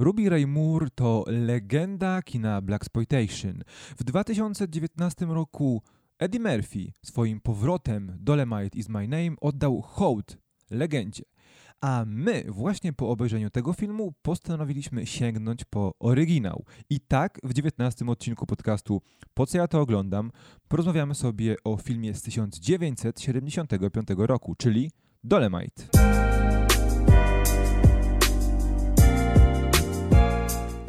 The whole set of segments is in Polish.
Ruby Ray Moore to legenda kina Blaxploitation. W 2019 roku Eddie Murphy swoim powrotem Dolemite is my name oddał hołd legendzie. A my właśnie po obejrzeniu tego filmu postanowiliśmy sięgnąć po oryginał. I tak w 19 odcinku podcastu Po co ja to oglądam porozmawiamy sobie o filmie z 1975 roku, czyli Dolemite.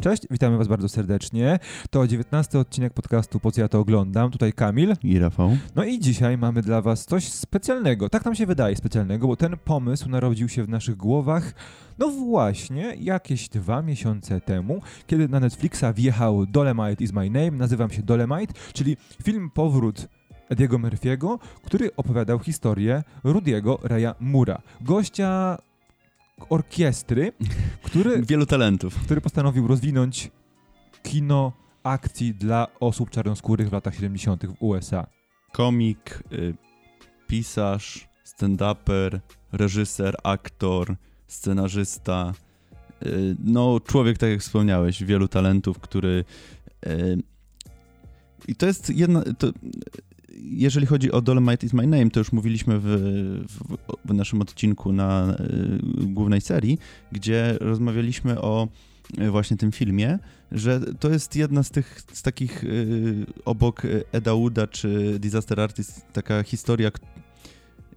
Cześć, witamy Was bardzo serdecznie. To 19 odcinek podcastu Po co ja to oglądam. Tutaj Kamil. I Rafał. No i dzisiaj mamy dla Was coś specjalnego. Tak nam się wydaje specjalnego, bo ten pomysł narodził się w naszych głowach no właśnie jakieś dwa miesiące temu, kiedy na Netflixa wjechał Dolemite is my name, nazywam się Dolemite, czyli film powrót Ediego Murphy'ego, który opowiadał historię Rudiego Raya Mura, gościa orkiestry, który, Wielu talentów. który postanowił rozwinąć kino akcji dla osób czarnoskórych w latach 70. w USA. Komik, y, pisarz, stand-uper, reżyser, aktor, scenarzysta. Y, no, człowiek, tak jak wspomniałeś, wielu talentów, który. Y, I to jest jedna. To, jeżeli chodzi o Dolomite is My Name, to już mówiliśmy w, w, w naszym odcinku na y, głównej serii, gdzie rozmawialiśmy o y, właśnie tym filmie, że to jest jedna z tych z takich y, obok Eda Wooda czy Disaster Artist taka historia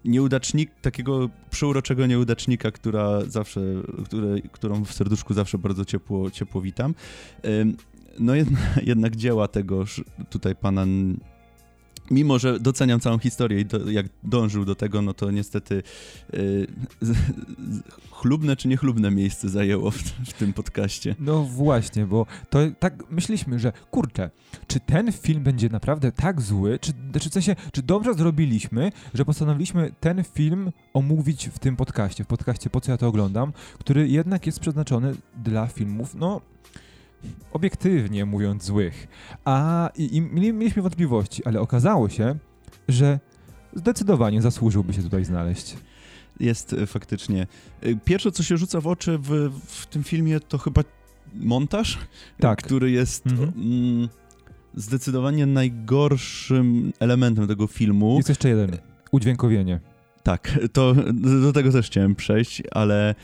nieudacznik, takiego przeuroczego nieudacznika, która zawsze, które, którą w serduszku zawsze bardzo ciepło, ciepło witam. Ym, No jedna, jednak dzieła tegoż tutaj pana mimo że doceniam całą historię i do, jak dążył do tego, no to niestety y, z, chlubne czy niechlubne miejsce zajęło w, w tym podcaście. No właśnie, bo to tak myśleliśmy, że kurczę, czy ten film będzie naprawdę tak zły, czy, czy w sensie, czy dobrze zrobiliśmy, że postanowiliśmy ten film omówić w tym podcaście, w podcaście Po co ja to oglądam, który jednak jest przeznaczony dla filmów, no obiektywnie mówiąc złych. A i, i mieli- mieliśmy wątpliwości, ale okazało się, że zdecydowanie zasłużyłby się tutaj znaleźć. Jest y, faktycznie. Y, Pierwsze, co się rzuca w oczy w, w tym filmie, to chyba montaż, Tak. który jest Mhm. mm, zdecydowanie najgorszym elementem tego filmu. Jest jeszcze jeden. Udźwiękowienie. Tak, to do tego też chciałem przejść, ale y,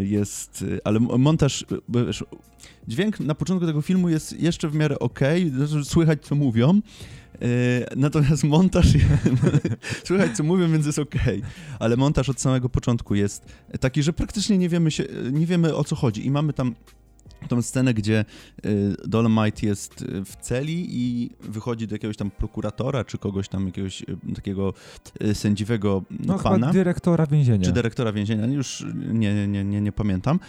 jest, y, ale montaż, y, wiesz, dźwięk na początku tego filmu jest jeszcze w miarę okej, okay, słychać co mówią, y, natomiast montaż, słychać co mówią, więc jest okej, ale montaż od samego początku jest taki, że praktycznie nie wiemy, się, nie wiemy o co chodzi. I mamy tam tą scenę, gdzie y, Dolomite jest y, w celi i wychodzi do jakiegoś tam prokuratora, czy kogoś tam, jakiegoś y, takiego sędziwego No pana, dyrektora więzienia. czy dyrektora więzienia, już nie, nie, nie, nie, pamiętam.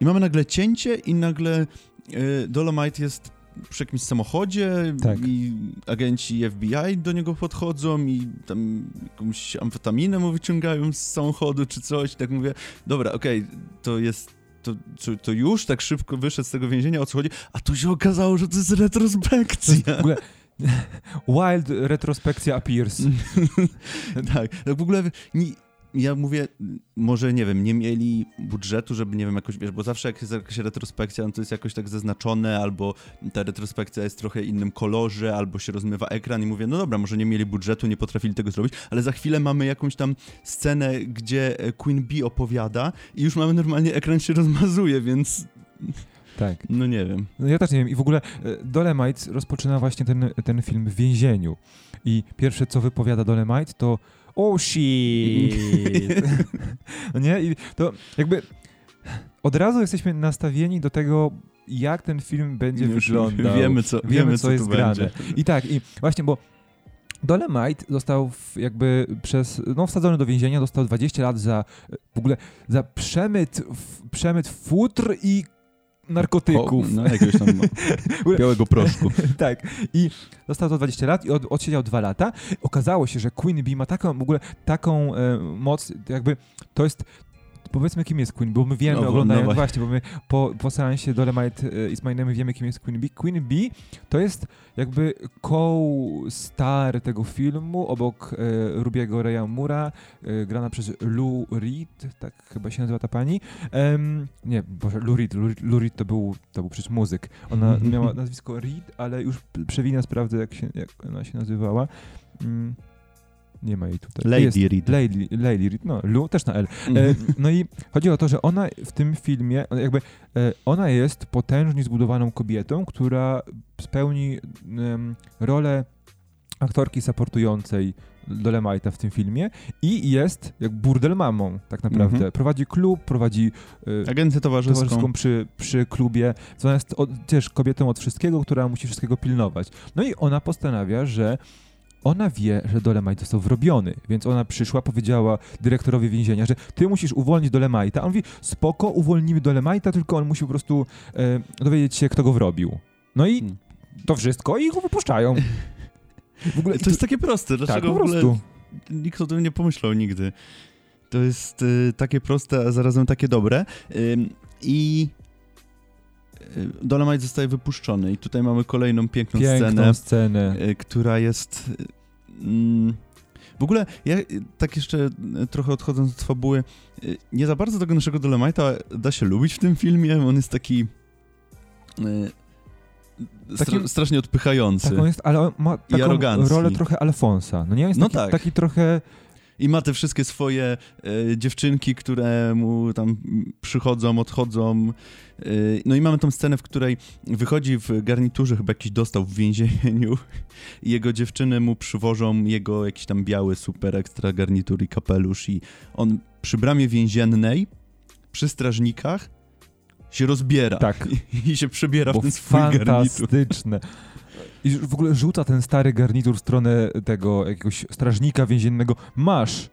I mamy nagle cięcie i nagle Dolomite jest przy jakimś samochodzie Tak. i agenci FBI do niego podchodzą i tam jakąś amfetaminę mu wyciągają z samochodu czy coś. Tak mówię, dobra, okej, to jest to, to, to już tak szybko wyszedł z tego więzienia, o co chodzi? A tu się okazało, że to jest To jest retrospekcja. w ogóle Wild retrospekcja appears. tak, tak w ogóle nie, ja mówię, może nie wiem, nie mieli budżetu, żeby nie wiem, jakoś, wiesz, bo zawsze jak jest jakaś retrospekcja, no to jest jakoś tak zaznaczone, albo ta retrospekcja jest trochę innym kolorze, albo się rozmywa ekran i mówię, no dobra, może nie mieli budżetu, nie potrafili tego zrobić, ale za chwilę mamy jakąś tam scenę, gdzie e, Queen Bee opowiada i już mamy normalnie, ekran się rozmazuje, więc Tak. no nie wiem. No ja też nie wiem. I w ogóle e, Dolemite rozpoczyna właśnie ten, ten film w więzieniu. I pierwsze, co wypowiada Dolemite, to oh shit. no nie? I to jakby od razu jesteśmy nastawieni do tego, jak ten film będzie Już wyglądał. Wiemy, co, Wiemy, wiemy, co co, jest grane. będzie. I tak, i właśnie, bo Dolemite został w, jakby przez, no wsadzony do więzienia, dostał 20 lat za w ogóle za przemyt, w, przemyt futr i narkotyków. O, no, jakiegoś tam białego proszku. tak. I dostał to 20 lat i od, odsiedział 2 lata. Okazało się, że Queen Bee ma taką w ogóle taką e, moc, jakby to jest powiedzmy, kim jest Queen, bo my wiemy, No, oglądając no właśnie, bo my po, po seansie Dolemite Is My Name wiemy, kim jest Queen Bee. Queen Bee to jest jakby co-star tego filmu, obok e, Rubiego Raya Mura, e, grana przez Lou Reed, tak chyba się nazywa ta pani. Em, nie, Boże, Lou Reed, Lou, Lou Reed to był, to był przecież muzyk. Ona miała nazwisko Reed, ale już przewinę sprawdzę, jak, się, jak ona się nazywała. Mm, nie ma jej tutaj. Lady Jest. Reed. Lady, Lady Reed, no, Lu też na L. E, Mhm. no i chodzi o to, że ona w tym filmie, ona jakby e, ona jest potężnie zbudowaną kobietą, która spełni rolę aktorki supportującej Dolemite'a w tym filmie i jest jak burdel mamą, tak naprawdę. Mhm. Prowadzi klub, prowadzi e, Agencję towarzyską. towarzyską przy, przy klubie. Ona jest od, też kobietą od wszystkiego, która musi wszystkiego pilnować. No i ona postanawia, że ona wie, że Dolemite został wrobiony, więc ona przyszła, powiedziała dyrektorowi więzienia, że ty musisz uwolnić Dolemite'a. A on mówi, spoko, uwolnimy Dolemite'a, tylko on musi po prostu e, dowiedzieć się, kto go wrobił. No i Hmm. to wszystko i go wypuszczają. W ogóle To jest takie proste. tak, Dlaczego po w ogóle prostu. nikt o tym nie pomyślał nigdy? To jest y, takie proste, a zarazem takie dobre. Ym, I y, Dolomite zostaje wypuszczony i tutaj mamy kolejną piękną, Piękną scenę, scenę. y, która jest... y, mm, w ogóle, ja y, tak jeszcze y, trochę odchodząc od fabuły, y, nie za bardzo tego naszego Dolomite'a da się lubić w tym filmie. On jest taki... y, Takim- strasznie odpychający. Tak, on jest, ale on ma taką rolę trochę Alfonsa. No nie, on jest No taki, tak. taki trochę... I ma te wszystkie swoje dziewczynki, które mu tam przychodzą, odchodzą. E, no i mamy tą scenę, w której wychodzi w garniturze, chyba jakiś dostał w więzieniu i jego dziewczyny mu przywożą jego jakiś tam biały, super ekstra garnitur i kapelusz i on przy bramie więziennej, przy strażnikach się rozbiera Tak. i, i się przebiera Bo w ten swój garnitur. fantastyczne. I w ogóle rzuca ten stary garnitur w stronę tego jakiegoś strażnika więziennego. Masz!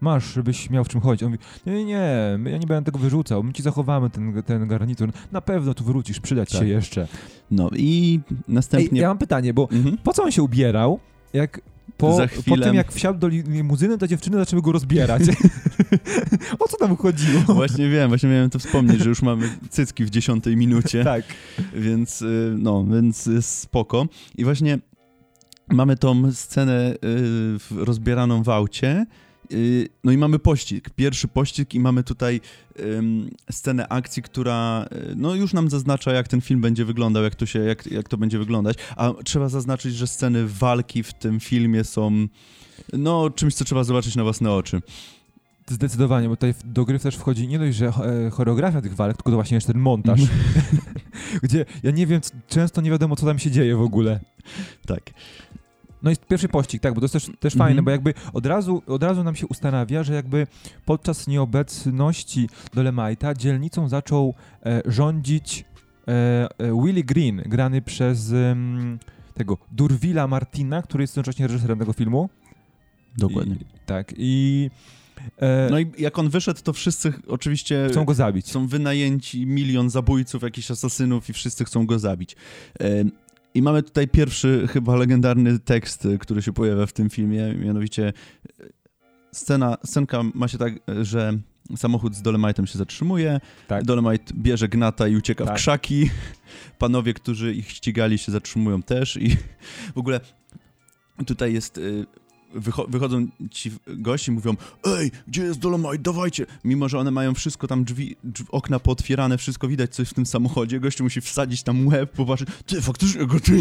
Masz, żebyś miał w czym chodzić. On mówi, nie, nie, ja nie będę tego wyrzucał, my ci zachowamy ten, ten garnitur. Na pewno tu wrócisz, przydać Tak. się jeszcze. No i Ej, następnie... ja mam pytanie, bo Mhm. po co on się ubierał, jak po, po tym, jak wsiadł do li- limuzyny, to dziewczyny zaczęły go rozbierać. o co tam chodziło? Właśnie wiem, właśnie miałem to wspomnieć, że już mamy cycki w dziesiątej minucie. tak. Więc, y, no, więc jest spoko. I właśnie mamy tą scenę y, w- rozbieraną w aucie. Y, No i mamy pościg, pierwszy pościg i mamy tutaj scenę akcji, która y, no już nam zaznacza, jak ten film będzie wyglądał, jak to, się, jak, jak to będzie wyglądać. A trzeba zaznaczyć, że sceny walki w tym filmie są no czymś, co trzeba zobaczyć na własne oczy. Zdecydowanie, bo tutaj do gry też wchodzi nie dość, że e, choreografia tych walk, tylko to właśnie jeszcze ten montaż. Gdzie ja nie wiem, często nie wiadomo, co tam się dzieje w ogóle. Tak. No i pierwszy pościg, tak, bo to jest też, też Mhm. fajne, bo jakby od razu, od razu nam się ustanawia, że jakby podczas nieobecności Dolemite'a dzielnicą zaczął e, rządzić e, e, Willie Green, grany przez em, tego Durvilla Martina, który jest jednocześnie reżyserem tego filmu. Dokładnie. I, tak, i e, No i jak on wyszedł, to wszyscy oczywiście chcą go zabić. są wynajęci milion zabójców, jakichś asasynów i wszyscy chcą go zabić. I mamy tutaj pierwszy chyba legendarny tekst, y, który się pojawia w tym filmie, mianowicie y, scena, scenka ma się tak, y, że samochód z Dolemite'em się zatrzymuje, Tak. Dolemite bierze gnata i ucieka Tak. w krzaki, panowie, którzy ich ścigali się zatrzymują też i w ogóle tutaj jest... Wycho- wychodzą ci gości mówią Ej, gdzie jest Dolomite, dawajcie! Mimo, że one mają wszystko tam, drzwi, drzwi okna pootwierane, wszystko widać, co jest w tym samochodzie. Gościu musi wsadzić tam łeb, popatrzeć, ty, faktycznie go tu.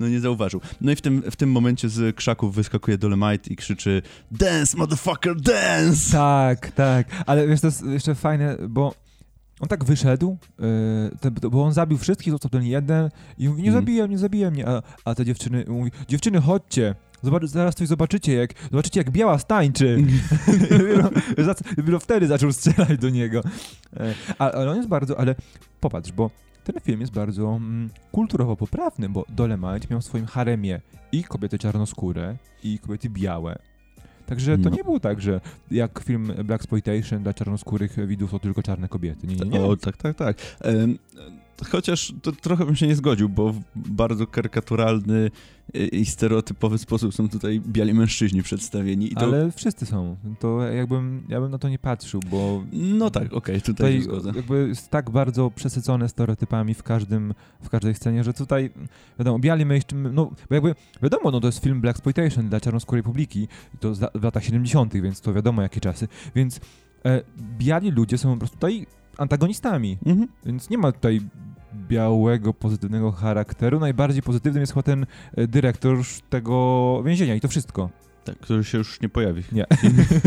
No nie zauważył. No i w tym, w tym momencie z krzaków wyskakuje Dolomite i krzyczy Dance, motherfucker, dance! Tak, tak, ale wiesz, to jest jeszcze fajne, bo on tak wyszedł, te, bo on zabił wszystkich, został ten jeden i mówi, nie Mhm. zabiję mnie, zabiję mnie, a, a te dziewczyny mówi, dziewczyny, chodźcie, Zobacz, zaraz coś zobaczycie, jak zobaczycie, jak biała stańczy. dopiero, dopiero wtedy zaczął strzelać do niego. E, a- Ale on jest bardzo, ale popatrz, bo ten film jest bardzo mm, kulturowo poprawny, bo Dolemite miał w swoim haremie i kobiety czarnoskóre, i kobiety białe. Także to No. nie było tak, że jak film Black Exploitation dla czarnoskórych widzów to tylko czarne kobiety. Nie, nie, nie. O, tak, tak, tak. Em, chociaż to trochę bym się nie zgodził, bo w bardzo karykaturalny i stereotypowy sposób są tutaj biali mężczyźni przedstawieni. To... Ale wszyscy są. To jakbym, ja bym na to nie patrzył, bo... No tak, okej, okay, tutaj, tutaj jakby jest tak bardzo przesycone stereotypami w każdym, w każdej scenie, że tutaj, wiadomo, biali mężczyźni, no bo jakby, wiadomo, no to jest film Black Exploitation dla czarnoskórej publiki, to w latach 70., więc to wiadomo jakie czasy, więc e, biali ludzie są po prostu tutaj antagonistami, mhm. więc nie ma tutaj białego, pozytywnego charakteru. Najbardziej pozytywnym jest chyba ten e, dyrektor tego więzienia i to wszystko. Tak, który się już nie pojawi. Nie.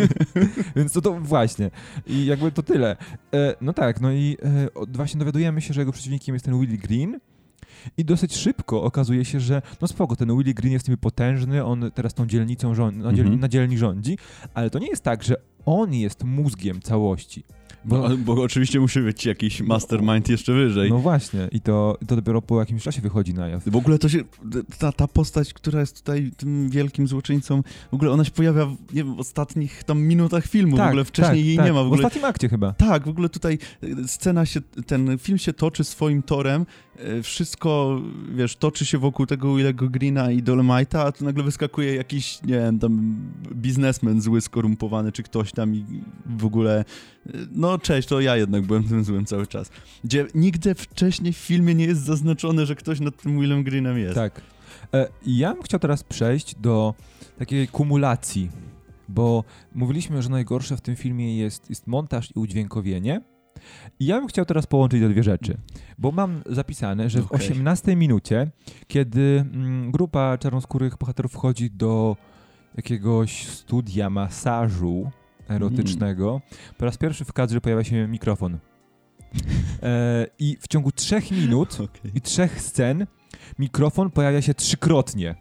Więc to, to właśnie. I jakby to tyle. E, no tak, no i e, właśnie dowiadujemy się, że jego przeciwnikiem jest ten Willy Green. I dosyć szybko okazuje się, że no spoko, ten Willy Green jest niby potężny, on teraz tą dzielnicą rządzi, na, -hmm. na dzielni rządzi, ale to nie jest tak, że on jest mózgiem całości. Bo, no, bo oczywiście musi być jakiś mastermind jeszcze wyżej. No właśnie, i to, to dopiero po jakimś czasie wychodzi na jaw. W ogóle to się, ta, ta postać, która jest tutaj tym wielkim złoczyńcą, w ogóle ona się pojawia w, nie wiem, w ostatnich tam minutach filmu, tak, w ogóle wcześniej tak, jej tak. nie ma. W, ogóle, w ostatnim akcie chyba. Tak, w ogóle tutaj e, scena się, ten film się toczy swoim torem, wszystko, wiesz, toczy się wokół tego Willego Greena i Dolemite'a, a tu nagle wyskakuje jakiś, nie wiem, tam biznesmen zły, skorumpowany, czy ktoś tam i w ogóle no cześć, to ja jednak byłem tym złym cały czas. Gdzie nigdy wcześniej w filmie nie jest zaznaczone, że ktoś nad tym Willem Greenem jest. Tak. E, ja bym chciał teraz przejść do takiej kumulacji, bo mówiliśmy, że najgorsze w tym filmie jest, jest montaż i udźwiękowienie. I ja bym chciał teraz połączyć te dwie rzeczy, bo mam zapisane, że w 18 minucie, kiedy mm, grupa czarnoskórych bohaterów wchodzi do jakiegoś studia masażu, erotycznego, mm. po raz pierwszy w kadrze pojawia się mikrofon. E, I w ciągu trzech minut okay. i trzech scen mikrofon pojawia się trzykrotnie.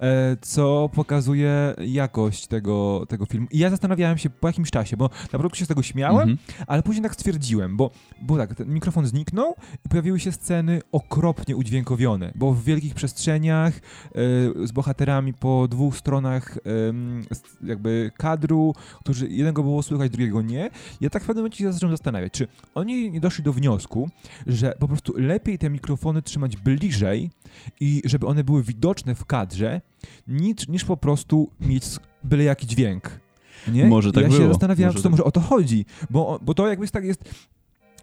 E, co pokazuje jakość tego, tego filmu. I ja zastanawiałem się po jakimś czasie, bo na początku się z tego śmiałem, -hmm. ale później tak stwierdziłem, bo, bo tak, ten mikrofon zniknął i pojawiły się sceny okropnie udźwiękowione, bo w wielkich przestrzeniach y, z bohaterami po dwóch stronach jakby kadru, którzy jednego było słychać, drugiego nie. Ja tak w pewnym momencie się zacząłem zastanawiać, czy oni nie doszli do wniosku, że po prostu lepiej te mikrofony trzymać bliżej i żeby one były widoczne w kadrze, niż, niż po prostu mieć byle jaki dźwięk. Nie? Może tak ja było. się zastanawiałem, może czy to tak. może o to chodzi, bo, bo to jakby tak jest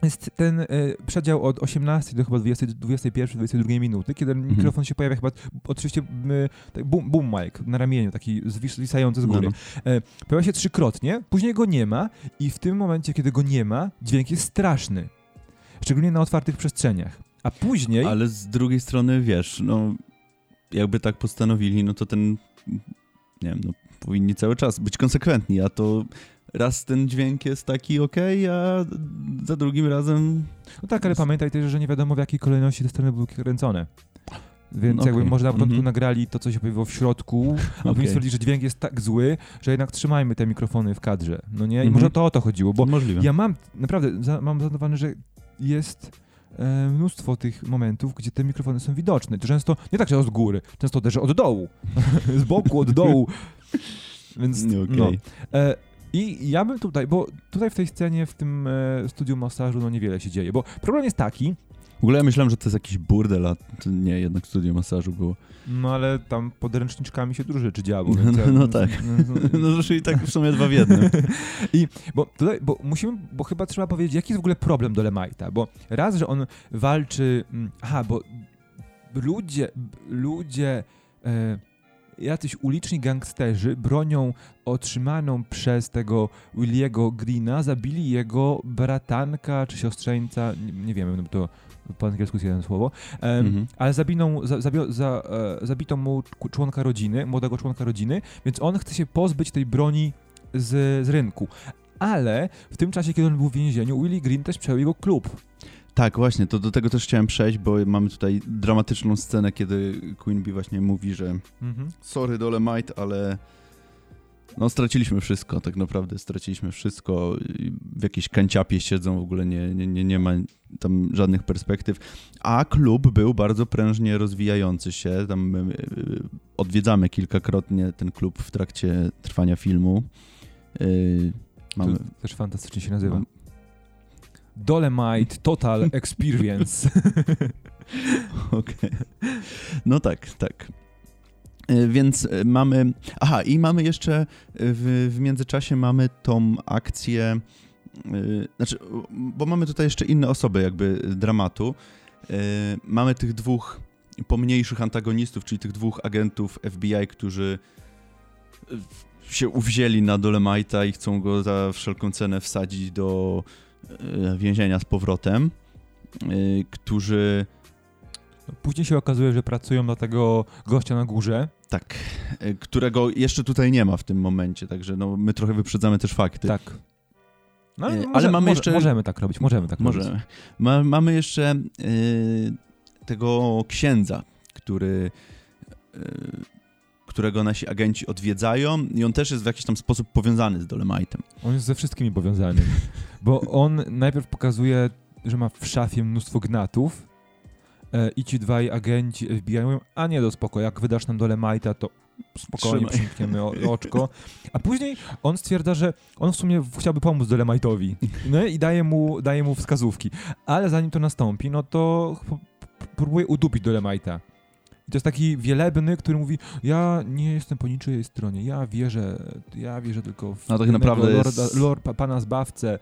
jest ten y, przedział od 18 do chyba 20, 21, 22 minuty, kiedy mhm. mikrofon się pojawia chyba, oczywiście y, tak boom, boom mic na ramieniu, taki zwisający z góry. No, no. Y, pojawia się trzykrotnie, później go nie ma i w tym momencie, kiedy go nie ma, dźwięk jest straszny. Szczególnie na otwartych przestrzeniach. A później... Ale z drugiej strony, wiesz, no jakby tak postanowili, no to ten, nie wiem, no powinni cały czas być konsekwentni, a to raz ten dźwięk jest taki ok, a za drugim razem... No tak, ale pamiętaj też, że nie wiadomo w jakiej kolejności te sceny były kręcone. Więc okay. jakby może na początku mm -hmm. nagrali to, co się pojawiło w środku, a okay. później stwierdzili, że dźwięk jest tak zły, że jednak trzymajmy te mikrofony w kadrze. No nie? I mm -hmm. może to o to chodziło, bo Możliwe. ja mam, naprawdę, za, mam zanotowane, że jest e, mnóstwo tych momentów, gdzie te mikrofony są widoczne. Często nie tak, że od góry, często też od dołu, z boku, od dołu. Więc okay. no. E, I ja bym tutaj, bo tutaj w tej scenie, w tym e, studiu masażu, no niewiele się dzieje, bo problem jest taki, w ogóle ja myślałem, że to jest jakiś burdel, a nie, jednak studio masażu było. No ale tam pod ręczniczkami się dużo rzeczy działo. No, no, no tak. No, no i tak w sumie dwa w jednym. I bo tutaj, bo musimy, bo chyba trzeba powiedzieć, jaki jest w ogóle problem do Lemajta, bo raz, że on walczy, mm, aha, bo ludzie, ludzie, e, jacyś uliczni gangsterzy bronią otrzymaną przez tego Williego Greena zabili jego bratanka czy siostrzeńca, nie, nie wiem, no to po angielsku jest jedno słowo, mhm. ale zabiną, za, zabio, za, e, zabito mu członka rodziny, młodego członka rodziny, więc on chce się pozbyć tej broni z, z rynku. Ale w tym czasie, kiedy on był w więzieniu, Willie Green też przejął jego klub. Tak, właśnie, to do tego też chciałem przejść, bo mamy tutaj dramatyczną scenę, kiedy Queen Bee właśnie mówi, że mhm. sorry Dolemite, ale no straciliśmy wszystko, tak naprawdę straciliśmy wszystko. W jakiejś kanciapie siedzą, w ogóle nie, nie, nie, nie ma tam żadnych perspektyw. A klub był bardzo prężnie rozwijający się. Tam odwiedzamy kilkakrotnie ten klub w trakcie trwania filmu. Yy, mamy... To też fantastycznie się nazywa. Dolemite Total Experience. Okej. Okay. No tak, tak. E, więc e, mamy. Aha, i mamy jeszcze e, w, w międzyczasie mamy tą akcję. Znaczy, bo mamy tutaj jeszcze inne osoby, jakby dramatu. Mamy tych dwóch pomniejszych antagonistów, czyli tych dwóch agentów FBI, którzy się uwzięli na Dolemite'a i chcą go za wszelką cenę wsadzić do więzienia z powrotem, którzy Później się okazuje, że pracują dla tego gościa na górze. Tak, e, którego jeszcze tutaj nie ma w tym momencie, także no, my trochę wyprzedzamy też fakty. Tak. No, ale, może, mamy jeszcze... Możemy tak robić, możemy tak możemy. robić. Ma, mamy jeszcze y, tego księdza, który... Y, którego nasi agenci odwiedzają i on też jest w jakiś tam sposób powiązany z Dolemite'em. On jest ze wszystkimi powiązany, bo on najpierw pokazuje, że ma w szafie mnóstwo gnatów, i ci dwaj agenci FBI mówią, a nie do spoko, jak wydasz nam dole Majta, to spokojnie przymkniemy oczko. A później on stwierdza, że on w sumie chciałby pomóc Dolemajtowi no i daje mu, daje mu wskazówki. Ale zanim to nastąpi, no to próbuje udupić Dolemajta. I to jest taki wielebny, który mówi, ja nie jestem po niczyjej stronie, ja wierzę, ja wierzę tylko w no, tak naprawdę lorda, jest... lord, pana zbawcę.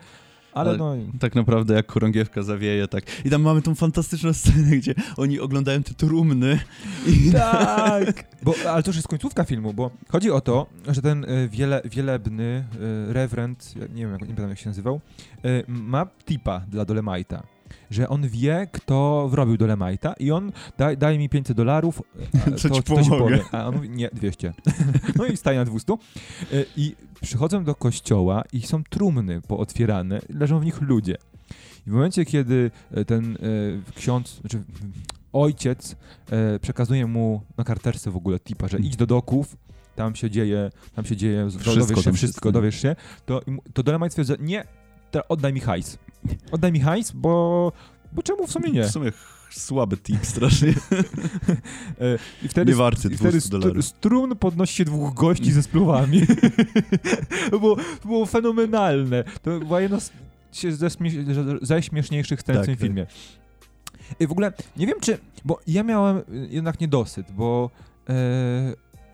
Ale, ale no... Tak naprawdę jak chorągiewka zawieje, tak. I tam mamy tą fantastyczną scenę, gdzie oni oglądają te trumny. I... Tak! Bo, ale to już jest końcówka filmu, bo chodzi o to, że ten y, wiele, wielebny y, reverend, nie wiem, jak, nie pamiętam jak się nazywał, y, ma tipa dla Dolemite'a że on wie, kto wrobił Dolemite'a i on daj, daje mi 500 dolarów, to, ci to ci powie. A on mówi, nie, 200. no i staje na 200. I przychodzą do kościoła i są trumny pootwierane, leżą w nich ludzie. I w momencie, kiedy e, ten e, ksiądz, znaczy ojciec e, przekazuje mu na karterce w ogóle tipa, że idź do doków, tam się dzieje, tam się dzieje, wszystko, dowiesz się wszystko, dowiesz się, to, to Dolemite stwierdza, nie, oddaj mi hajs. Oddaj mi hajs, bo, bo czemu w sumie nie? W sumie słaby tip strasznie. I wtedy, nie warty 200 wtedy dolarów. strun podnosi się dwóch gości ze spluwami. to, było, to było fenomenalne. To była jedna z ze śmieszniejszych scen tak, w tym tak. filmie. I w ogóle nie wiem, czy. Bo ja miałem jednak niedosyt, bo. E,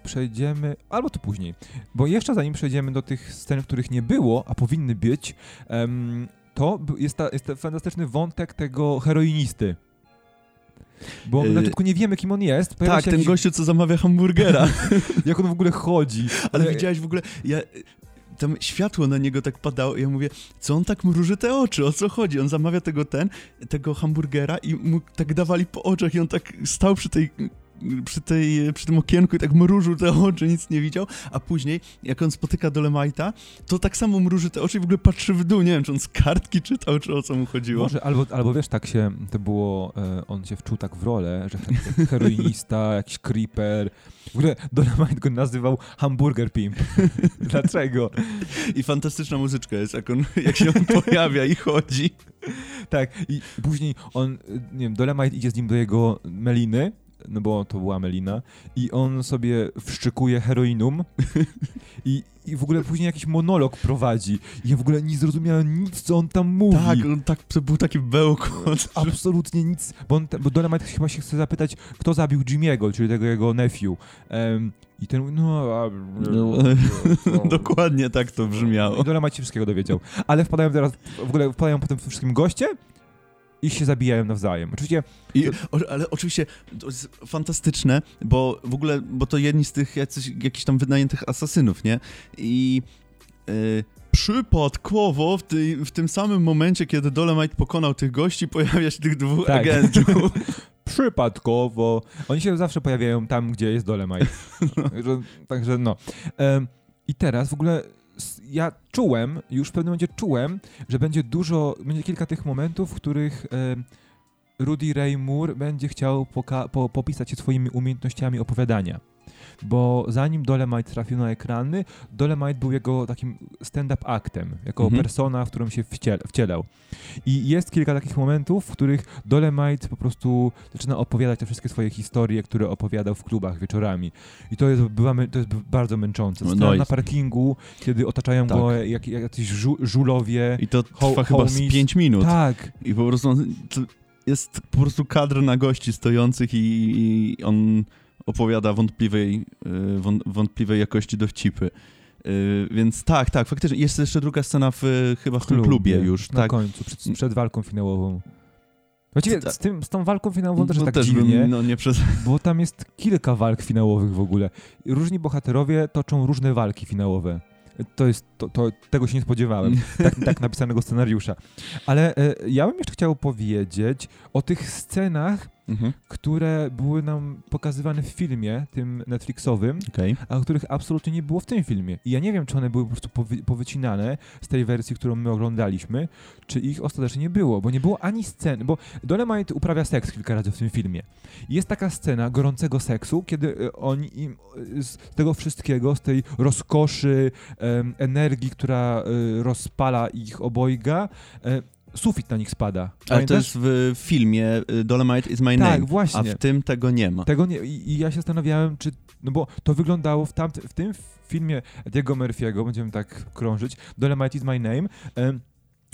przejdziemy, albo to później, bo jeszcze zanim przejdziemy do tych scen, których nie było, a powinny być, um, to jest, ta, jest ten fantastyczny wątek tego heroinisty. Bo my na początku nie wiemy, kim on jest. Pojawia tak, ten jakiś... gościu, co zamawia hamburgera. Jak on w ogóle chodzi. Ale ja... widziałeś w ogóle, ja tam światło na niego tak padało i ja mówię, co on tak mruży te oczy, o co chodzi? On zamawia tego ten, tego hamburgera i mu tak dawali po oczach i on tak stał przy tej przy, tej, przy tym okienku i tak mrużył te oczy, nic nie widział, a później, jak on spotyka Dolemite'a, to tak samo mruży te oczy i w ogóle patrzy w dół, nie wiem, czy on z kartki czytał, czy o co mu chodziło. Może, albo, albo wiesz, tak się, to było, e, on się wczuł tak w rolę, że heroinista, jakiś creeper, w ogóle Dolemite go nazywał Hamburger Pimp. Dlaczego? I fantastyczna muzyczka jest, jak, on, jak się on pojawia i chodzi. Tak, i później on, nie wiem, Dolemite idzie z nim do jego meliny no bo to była Melina, i on sobie wszczykuje heroinum i, i w ogóle później jakiś monolog prowadzi. I ja w ogóle nie zrozumiałem nic, co on tam mówi. Tak, on tak, był taki bełkot. Absolutnie nic, bo, on, bo Dolemite chyba się chce zapytać, kto zabił Jimmy'ego, czyli tego jego nephew. Um, i ten no, a, no, no, Dokładnie tak to brzmiało. I Dolemite się wszystkiego dowiedział. Ale wpadają teraz, w ogóle wpadają potem wszystkim goście, i się zabijają nawzajem. Oczywiście... I, o, ale oczywiście to jest fantastyczne, bo w ogóle, bo to jedni z tych jacyś, jakichś tam wynajętych asasynów, nie? I yy, przypadkowo w, tej, w tym samym momencie, kiedy Dolemite pokonał tych gości, pojawia się tych dwóch tak. agentów. przypadkowo. Oni się zawsze pojawiają tam, gdzie jest Dolemite. No. Także no. I teraz w ogóle ja czułem, już w pewnym momencie czułem, że będzie dużo, będzie kilka tych momentów, w których Rudy Ray Moore będzie chciał po popisać się swoimi umiejętnościami opowiadania bo zanim Dolemite trafił na ekrany, Dolemite był jego takim stand-up aktem, jako mhm. persona, w którą się wciel wcielał. I jest kilka takich momentów, w których Dolemite po prostu zaczyna opowiadać te wszystkie swoje historie, które opowiadał w klubach wieczorami. I to jest, była, to jest bardzo męczące. No na parkingu, kiedy otaczają tak. go jak, jak jacyś żu żulowie. I to trwa chyba z 5 minut. Tak. I po prostu jest po prostu kadr na gości stojących i, i on opowiada wątpliwej, y, wątpliwej jakości dowcipy. Y, więc tak, tak, faktycznie. Jest jeszcze druga scena w, chyba w, tym klubie już. Na tak. końcu, przed, przed walką finałową. Właściwie z, tym, z tą walką finałową też no tak też dziwnie, bym, no nie przez... bo tam jest kilka walk finałowych w ogóle. Różni bohaterowie toczą różne walki finałowe. To jest, to, to tego się nie spodziewałem, tak, tak napisanego scenariusza. Ale e, ja bym jeszcze chciał powiedzieć o tych scenach, mhm. które były nam pokazywane w filmie, tym Netflixowym, okay. a których absolutnie nie było w tym filmie. I ja nie wiem, czy one były po prostu powy powycinane z tej wersji, którą my oglądaliśmy, czy ich ostatecznie nie było, bo nie było ani sceny, bo Dolemite uprawia seks kilka razy w tym filmie. Jest taka scena gorącego seksu, kiedy e, oni im, e, z tego wszystkiego, z tej rozkoszy, energii, która e, rozpala ich obojga, sufit na nich spada. Ale to jest w filmie y, Dolomite is my tak, name, tak, właśnie. a w tym tego nie ma. Tego nie, i, i ja się zastanawiałem, czy, no bo to wyglądało w, tamty, w tym filmie Diego Murphy'ego, będziemy tak krążyć, Dolomite is my name,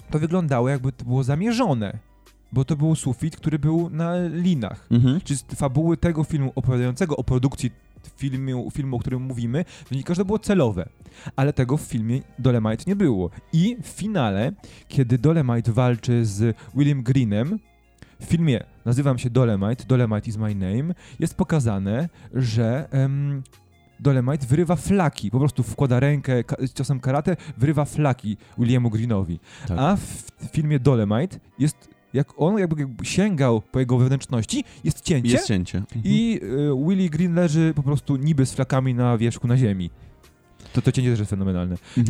to wyglądało jakby to było zamierzone bo to był sufit, który był na linach. Mhm. Czy z fabuły tego filmu opowiadającego o produkcji filmu, filmu, o którym mówimy, wynika, że to było celowe. Ale tego w filmie Dolemite nie było. I w finale, kiedy Dolemite walczy z William Greenem, w filmie nazywam się Dolemite, Dolemite is my name, jest pokazane, że um, Dolemite wyrywa flaki, po prostu wkłada rękę ka ciosem karate, wyrywa flaki Williamu Greenowi. Tak. A w filmie Dolemite jest jak on jakby sięgał po jego wewnętrzności, jest cięcie. Jest cięcie. I y, Willie Green leży po prostu niby z flakami na wierzchu na ziemi. To, to cięcie też jest fenomenalne. I,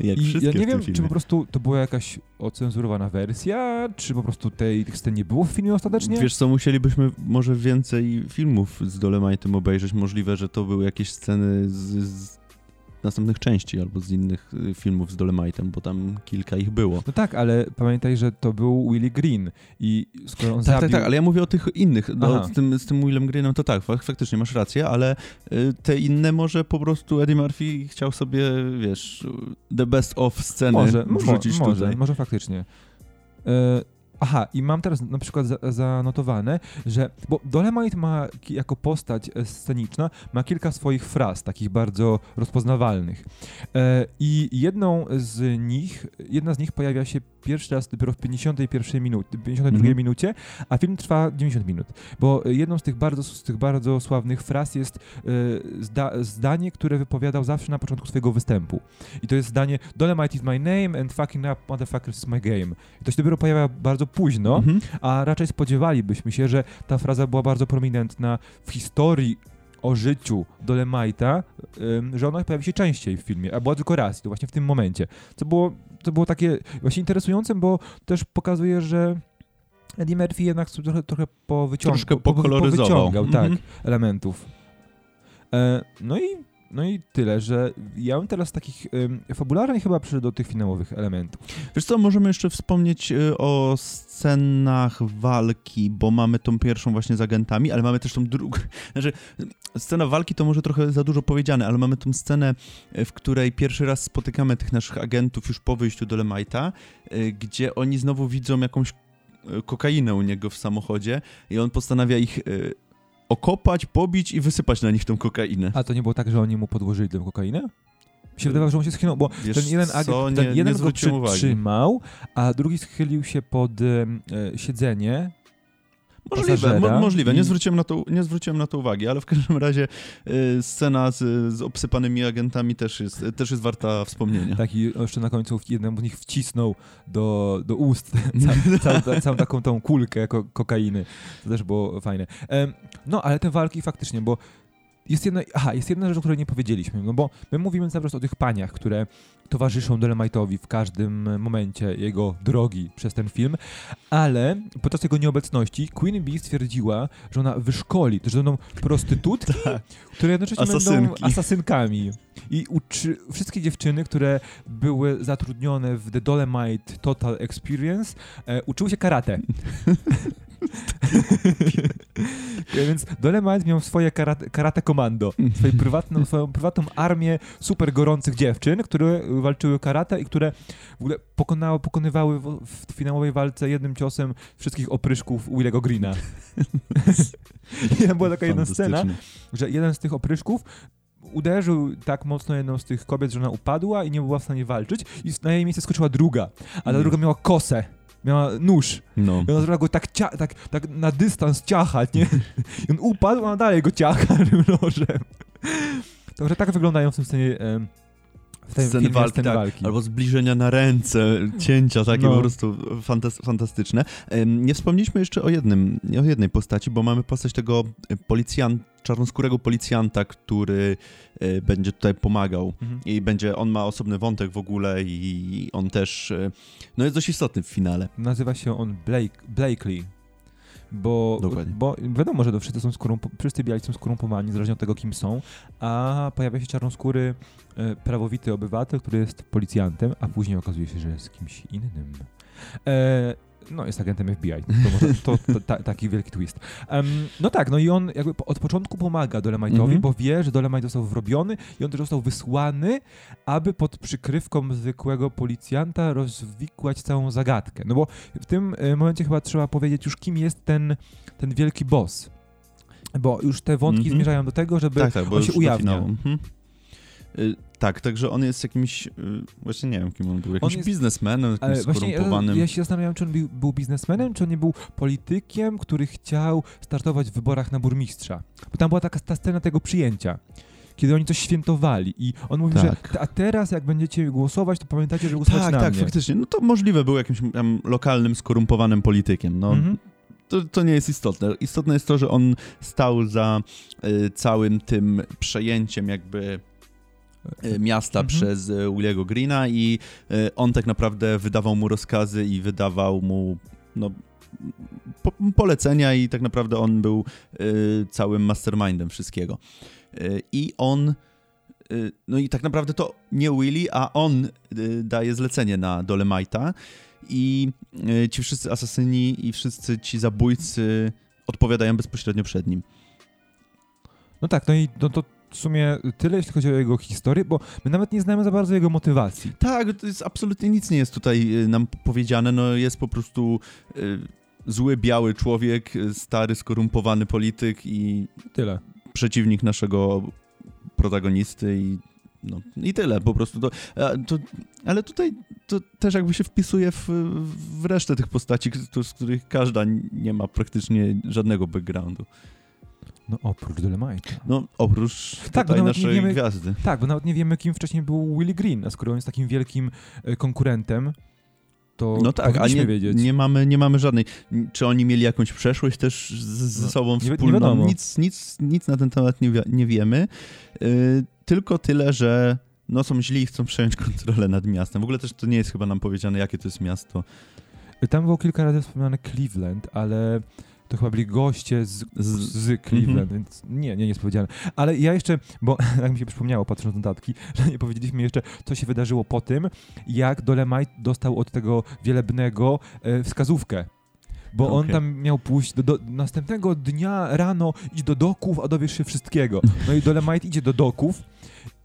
Jak i ja nie wiem, czy po prostu to była jakaś ocenzurowana wersja, czy po prostu tej, tych scen nie było w filmie ostatecznie? Wiesz co, musielibyśmy może więcej filmów z Dolemite'em obejrzeć. Możliwe, że to były jakieś sceny z, z następnych części albo z innych y, filmów z Dolemite'em, bo tam kilka ich było. No tak, ale pamiętaj, że to był Willie Green i skoro on tak, zabił... Tak, tak, ale ja mówię o tych innych. No, z, tym, z tym Willem Greenem to tak, faktycznie masz rację, ale y, te inne może po prostu Eddie Murphy chciał sobie, wiesz, the best of sceny może, wrzucić może, tutaj. Może faktycznie. Aha, i mam teraz na przykład za, zanotowane, że, bo Dolemite ma jako postać e, sceniczna, ma kilka swoich fraz, takich bardzo rozpoznawalnych. E, I jedną z nich, jedna z nich pojawia się pierwszy raz dopiero w 51 minut, 52 mhm. minucie, a film trwa 90 minut. Bo jedną z tych bardzo, z tych bardzo sławnych fraz jest e, zda, zdanie, które wypowiadał zawsze na początku swojego występu. I to jest zdanie Dolemite is my name and fucking up motherfuckers is my game. I to się dopiero pojawia bardzo późno, mhm. a raczej spodziewalibyśmy się, że ta fraza była bardzo prominentna w historii o życiu Dolemite'a, że ona pojawi się częściej w filmie, a była tylko raz, to właśnie w tym momencie. Co było, to było takie właśnie interesujące, bo też pokazuje, że Eddie Murphy jednak trochę, trochę powyciągał, Troszkę pokoloryzował. Po, powyciągał, tak, mhm. elementów. E, no i no i tyle, że ja bym teraz takich y, chyba przyszedł do tych finałowych elementów. Wiesz co, możemy jeszcze wspomnieć y, o scenach walki, bo mamy tą pierwszą właśnie z agentami, ale mamy też tą drugą. Znaczy, scena walki to może trochę za dużo powiedziane, ale mamy tą scenę, y, w której pierwszy raz spotykamy tych naszych agentów już po wyjściu do Lemajta, y, gdzie oni znowu widzą jakąś y, kokainę u niego w samochodzie i on postanawia ich okopać, pobić i wysypać na nich tą kokainę. A to nie było tak, że oni mu podłożyli tę kokainę? Mi się wydawało, że on się schynął, bo Wiesz ten jeden agent, ten nie, jeden nie go przytrzymał, a drugi schylił się pod e, siedzenie Możliwe, mo możliwe. Nie, zwróciłem na to, nie zwróciłem na to uwagi, ale w każdym razie y, scena z, z obsypanymi agentami też jest, też jest warta wspomnienia. Tak, i jeszcze na końcu jednemu z nich wcisnął do, do ust ca, ca, całą taką tą kulkę ko kokainy. To też było fajne. no, ale te walki faktycznie, bo jest jedna, aha, jest jedna rzecz, o której nie powiedzieliśmy, no bo my mówimy cały czas o tych paniach, które towarzyszą Dolemite'owi w każdym momencie jego drogi przez ten film, ale podczas jego nieobecności Queen Bee stwierdziła, że ona wyszkoli, że będą prostytutki, które jednocześnie będą Asasynki. asasynkami. I uczy, wszystkie dziewczyny, które były zatrudnione w The Dolemite Total Experience, e, uczyły się karate. Więc Dolemite miał swoje karate, karate komando, swoją prywatną, swoją prywatną armię super gorących dziewczyn, które walczyły karate i które w ogóle pokonały, pokonywały w, w finałowej walce jednym ciosem wszystkich opryszków Willego Greena. I tam była taka jedna scena, że jeden z tych opryszków uderzył tak mocno jedną z tych kobiet, że ona upadła i nie była w stanie walczyć i na jej miejsce skoczyła druga, a ta Mm. druga miała kosę, miała nóż No. i ona zaczęła go tak, tak, tak na dystans ciachać, nie? I on upadł, a ona dalej go ciacha tym nożem. Także tak wyglądają w tym scenie, em, w tym Sceny walki, sceny tak. walki. Albo zbliżenia na ręce, cięcia takie No. po prostu fantas fantastyczne. Nie wspomnieliśmy jeszcze o jednym, o jednej postaci, bo mamy postać tego policjanta, czarnoskórego policjanta, który e, będzie tutaj pomagał. Mhm. I będzie, on ma osobny wątek w ogóle i on też, e, no jest dość istotny w finale. Nazywa się on Blake, Blakely. Bo, Dokładnie. bo wiadomo, że to wszyscy, są skorumpo- wszyscy biali są skorumpowani, od tego, kim są, a pojawia się czarnoskóry e, prawowity obywatel, który jest policjantem, a później okazuje się, że jest kimś innym. E, no, jest agentem FBI. To, może, to, to ta, taki wielki twist. Em, no tak, no i on jakby od początku pomaga Dolemite'owi, Mhm. bo wie, że Dolemite został wrobiony i on też został wysłany, aby pod przykrywką zwykłego policjanta rozwikłać całą zagadkę. No bo w tym e, momencie chyba trzeba powiedzieć już, kim jest ten, ten wielki boss. Bo już te wątki Mhm. zmierzają do tego, żeby tak, tak, on się do ujawnia. finału. Mhm. Y, tak, także on jest jakimś, y, właśnie nie wiem kim on był, jakimś jest- biznesmenem, jakimś ja, skorumpowanym. ja się zastanawiałem, czy on był, był biznesmenem, czy on nie był politykiem, który chciał startować w wyborach na burmistrza. Bo tam była taka ta scena tego przyjęcia, kiedy oni coś świętowali i on mówił, że Tak. "T- a teraz jak będziecie głosować, to pamiętajcie, że głosować Tak, na tak, mnie. faktycznie. No to możliwe był jakimś tam lokalnym, skorumpowanym politykiem. No, Mhm. to, to nie jest istotne. Istotne jest to, że on stał za y, całym tym przejęciem jakby miasta Mhm. przez y, Williego Greena i y, on tak naprawdę wydawał mu rozkazy i wydawał mu no, po, polecenia i tak naprawdę on był y, całym mastermindem wszystkiego. Y, I on y, no i tak naprawdę to nie Willy, a on daje zlecenie na Dolemite'a i ci wszyscy asasyni i wszyscy ci zabójcy odpowiadają bezpośrednio przed nim. No tak, no i no to w sumie tyle, jeśli chodzi o jego historię, bo my nawet nie znamy za bardzo jego motywacji. Tak, to jest absolutnie nic nie jest tutaj y, nam powiedziane, no jest po prostu y, zły, biały człowiek, y, stary, skorumpowany polityk i Tyle. przeciwnik naszego protagonisty i no i tyle, po prostu to, to ale tutaj to też jakby się wpisuje w, w resztę tych postaci, z których każda nie ma praktycznie żadnego backgroundu. No oprócz Dolemite'a. No oprócz Tak, bo tutaj nawet nie naszej wiemy- gwiazdy. Tak, bo nawet nie wiemy, kim wcześniej był Willie Green, a skoro on jest takim wielkim e, konkurentem, to No tak, a nie, wiedzieć. nie, mamy, nie mamy żadnej. Czy oni mieli jakąś przeszłość też z, ze No, sobą nie nie wspólną? wiadomo. nic, nic, nic na ten temat nie, nie wiemy. Yy, tylko tyle, że no są źli i chcą przejąć kontrolę nad miastem. W ogóle też to nie jest chyba nam powiedziane, jakie to jest miasto. Tam było kilka razy wspomniane Cleveland, ale to chyba byli goście z, Z- z Cleveland, Mhm. więc nie, nie jest powiedziane. Ale ja jeszcze, bo tak mi się przypomniało, patrząc na notatki, że nie powiedzieliśmy jeszcze, co się wydarzyło po tym, jak Dolemite dostał od tego wielebnego e, wskazówkę. Bo on Okej. tam miał pójść do, do następnego dnia rano, idź do doków, a dowiesz się wszystkiego. No i Dolemite idzie do doków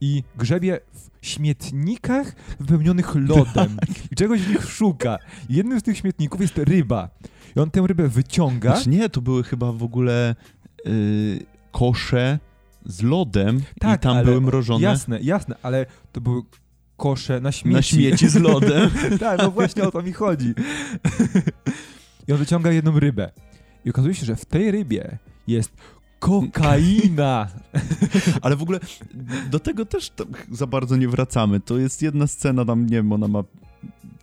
i grzebie w śmietnikach wypełnionych lodem i czegoś w nich szuka. I jednym z tych śmietników jest ryba. I on tę rybę wyciąga. Znaczy nie, to były chyba w ogóle yy, kosze z lodem Tak, i tam ale- były mrożone Jasne, jasne, ale to były kosze na śmieci. na śmieci z lodem. tak, no właśnie o to mi chodzi. I on wyciąga jedną rybę. I okazuje się, że w tej rybie jest kokaina. Ale w ogóle do tego też za bardzo nie wracamy. To jest jedna scena, tam nie wiem, ona ma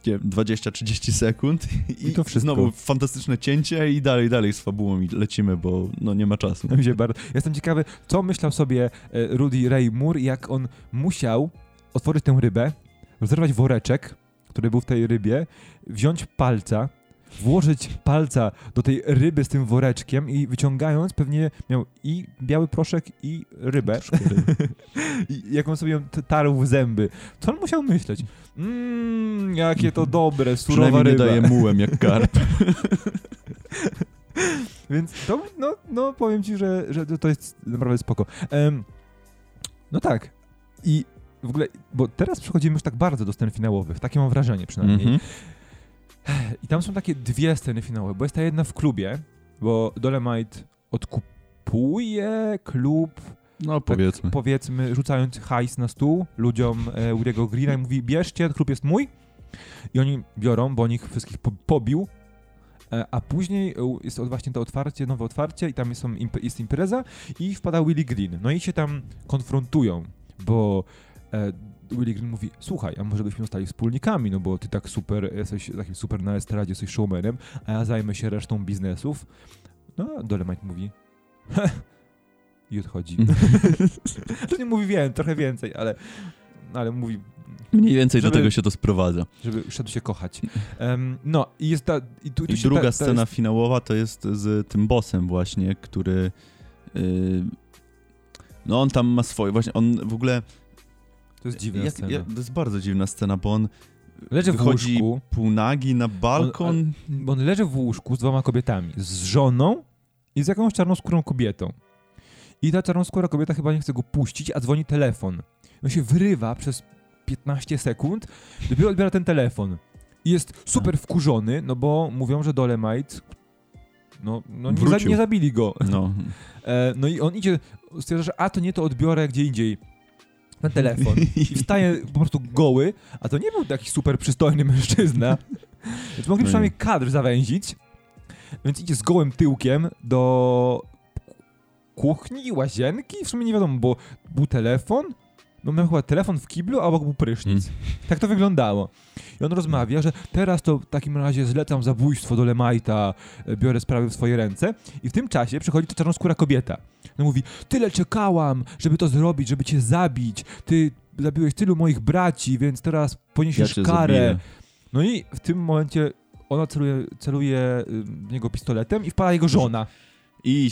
nie wiem, 20-30 sekund i, I to wszystko. znowu fantastyczne cięcie i dalej, dalej z fabułą i lecimy, bo no nie ma czasu. Bardzo... Jestem ciekawy, co myślał sobie e, Rudy Ray Moore, jak on musiał otworzyć tę rybę, rozerwać woreczek, który był w tej rybie, wziąć palca, włożyć palca do tej ryby z tym woreczkiem i wyciągając pewnie miał i biały proszek i rybę. I jak on sobie ją tarł w zęby. Co on musiał myśleć? Mmm, jakie to dobre, surowa ryba. daje mułem jak karp. Więc to, no, no powiem ci, że, że to jest naprawdę spoko. Em, no tak. I w ogóle, bo teraz przechodzimy już tak bardzo do scen finałowych, takie mam wrażenie przynajmniej. Mhm. I tam są takie dwie sceny finałowe, bo jest ta jedna w klubie, bo Dolemite odkupuje klub, No powiedzmy. powiedzmy, rzucając hajs na stół ludziom e, Woody'ego Greena i mówi, bierzcie, klub jest mój. I oni biorą, bo on ich wszystkich po pobił. E, a później e, jest właśnie to otwarcie, nowe otwarcie i tam jest, są impe jest impreza i wpada Willie Green. No i się tam konfrontują, bo e, Willie Green mówi, słuchaj, a może byśmy zostali wspólnikami, no bo ty tak super, jesteś takim super na estradzie, jesteś showmanem, a ja zajmę się resztą biznesów. No, Dolemite mówi, i odchodzi. to nie mówi więcej, trochę więcej, ale, ale mówi, Mniej więcej Żeby- do tego się to sprowadza. żeby szedł się kochać. Em, no i jest ta... I, tu, tu I druga ta, ta scena Jest, finałowa to jest z tym bossem właśnie, który... Yy, no on tam ma swoje, właśnie on w ogóle... to jest dziwna jak- scena. jak- to jest bardzo dziwna scena, bo on leży w wychodzi łóżku, półnagi na balkon. bo on leży w łóżku z dwoma kobietami. Z żoną i z jakąś czarnoskórą kobietą. I ta czarnoskóra kobieta chyba nie chce go puścić, a dzwoni telefon. On się wyrywa przez 15 sekund, dopiero odbiera ten telefon. I jest super wkurzony, no bo mówią, że Dolemite no, no nie, za, nie zabili go. No. E, no i on idzie, stwierdza, że a to nie to odbiorę gdzie indziej. Ten telefon. I wstaje po prostu goły, a to nie był taki super przystojny mężczyzna. Więc mogli No przynajmniej kadr zawęzić. Więc idzie z gołym tyłkiem do kuchni, łazienki. W sumie nie wiadomo, bo był telefon. No miał chyba telefon w kiblu, a obok był prysznic. Tak to wyglądało. I on rozmawia, że teraz to w takim razie zlecam zabójstwo do Lemajta, e, biorę sprawy w swoje ręce. I w tym czasie przychodzi ta czarnoskóra kobieta. No mówi, tyle czekałam, żeby to zrobić, żeby cię zabić. Ty zabiłeś tylu moich braci, więc teraz Ja poniesiesz cię karę. zabiję. No i w tym momencie ona celuje, celuje y, w niego pistoletem i wpada jego żona. I,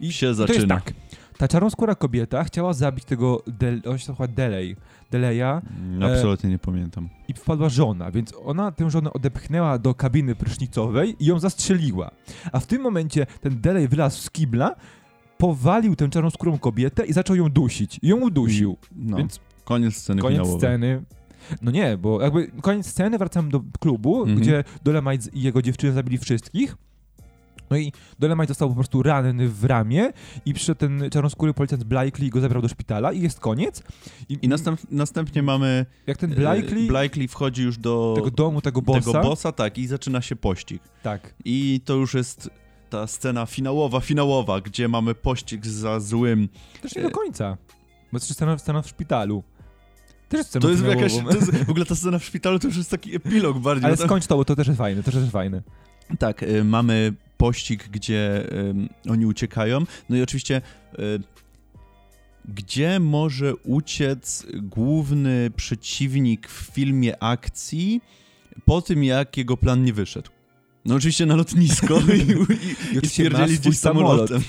I się zaczyna. tak. Ta czarnoskóra kobieta chciała zabić tego, Del, on się nazywa Delay, Deleya Mm, Absolutnie nie pamiętam. i wpadła żona, więc ona tę żonę odepchnęła do kabiny prysznicowej i ją zastrzeliła. A w tym momencie ten Delay wylazł z kibla, powalił tę czarnoskórą kobietę i zaczął ją dusić. I ją udusił. No, Więc koniec sceny koniec finałowej. sceny. No nie, bo jakby koniec sceny, wracam do klubu, Mhm. gdzie Dolemite i jego dziewczyny zabili wszystkich. No i Dolemite został po prostu ranny w ramię i przyszedł ten czarnoskóry policjant Blakely i go zabrał do szpitala i jest koniec. I następ, następnie mamy... jak ten e, Blakely, Blakely wchodzi już do tego domu, tego bossa, tego bossa, tak, i zaczyna się pościg. tak, I to już jest ta scena finałowa, finałowa, gdzie mamy pościg za złym. też nie do końca, bo jest scena, scena w szpitalu. Też jest scena To jest jakaś, to jest, w ogóle ta scena w szpitalu to już jest taki epilog bardziej. Ale bo to- skończ to, bo to też jest fajne, to też jest fajne. Tak, y, mamy pościg, gdzie ym, oni uciekają. No i oczywiście, y, gdzie może uciec główny przeciwnik w filmie akcji po tym, jak jego plan nie wyszedł? No oczywiście na lotnisko i, i, i oczywiście stwierdzili gdzieś samolotem.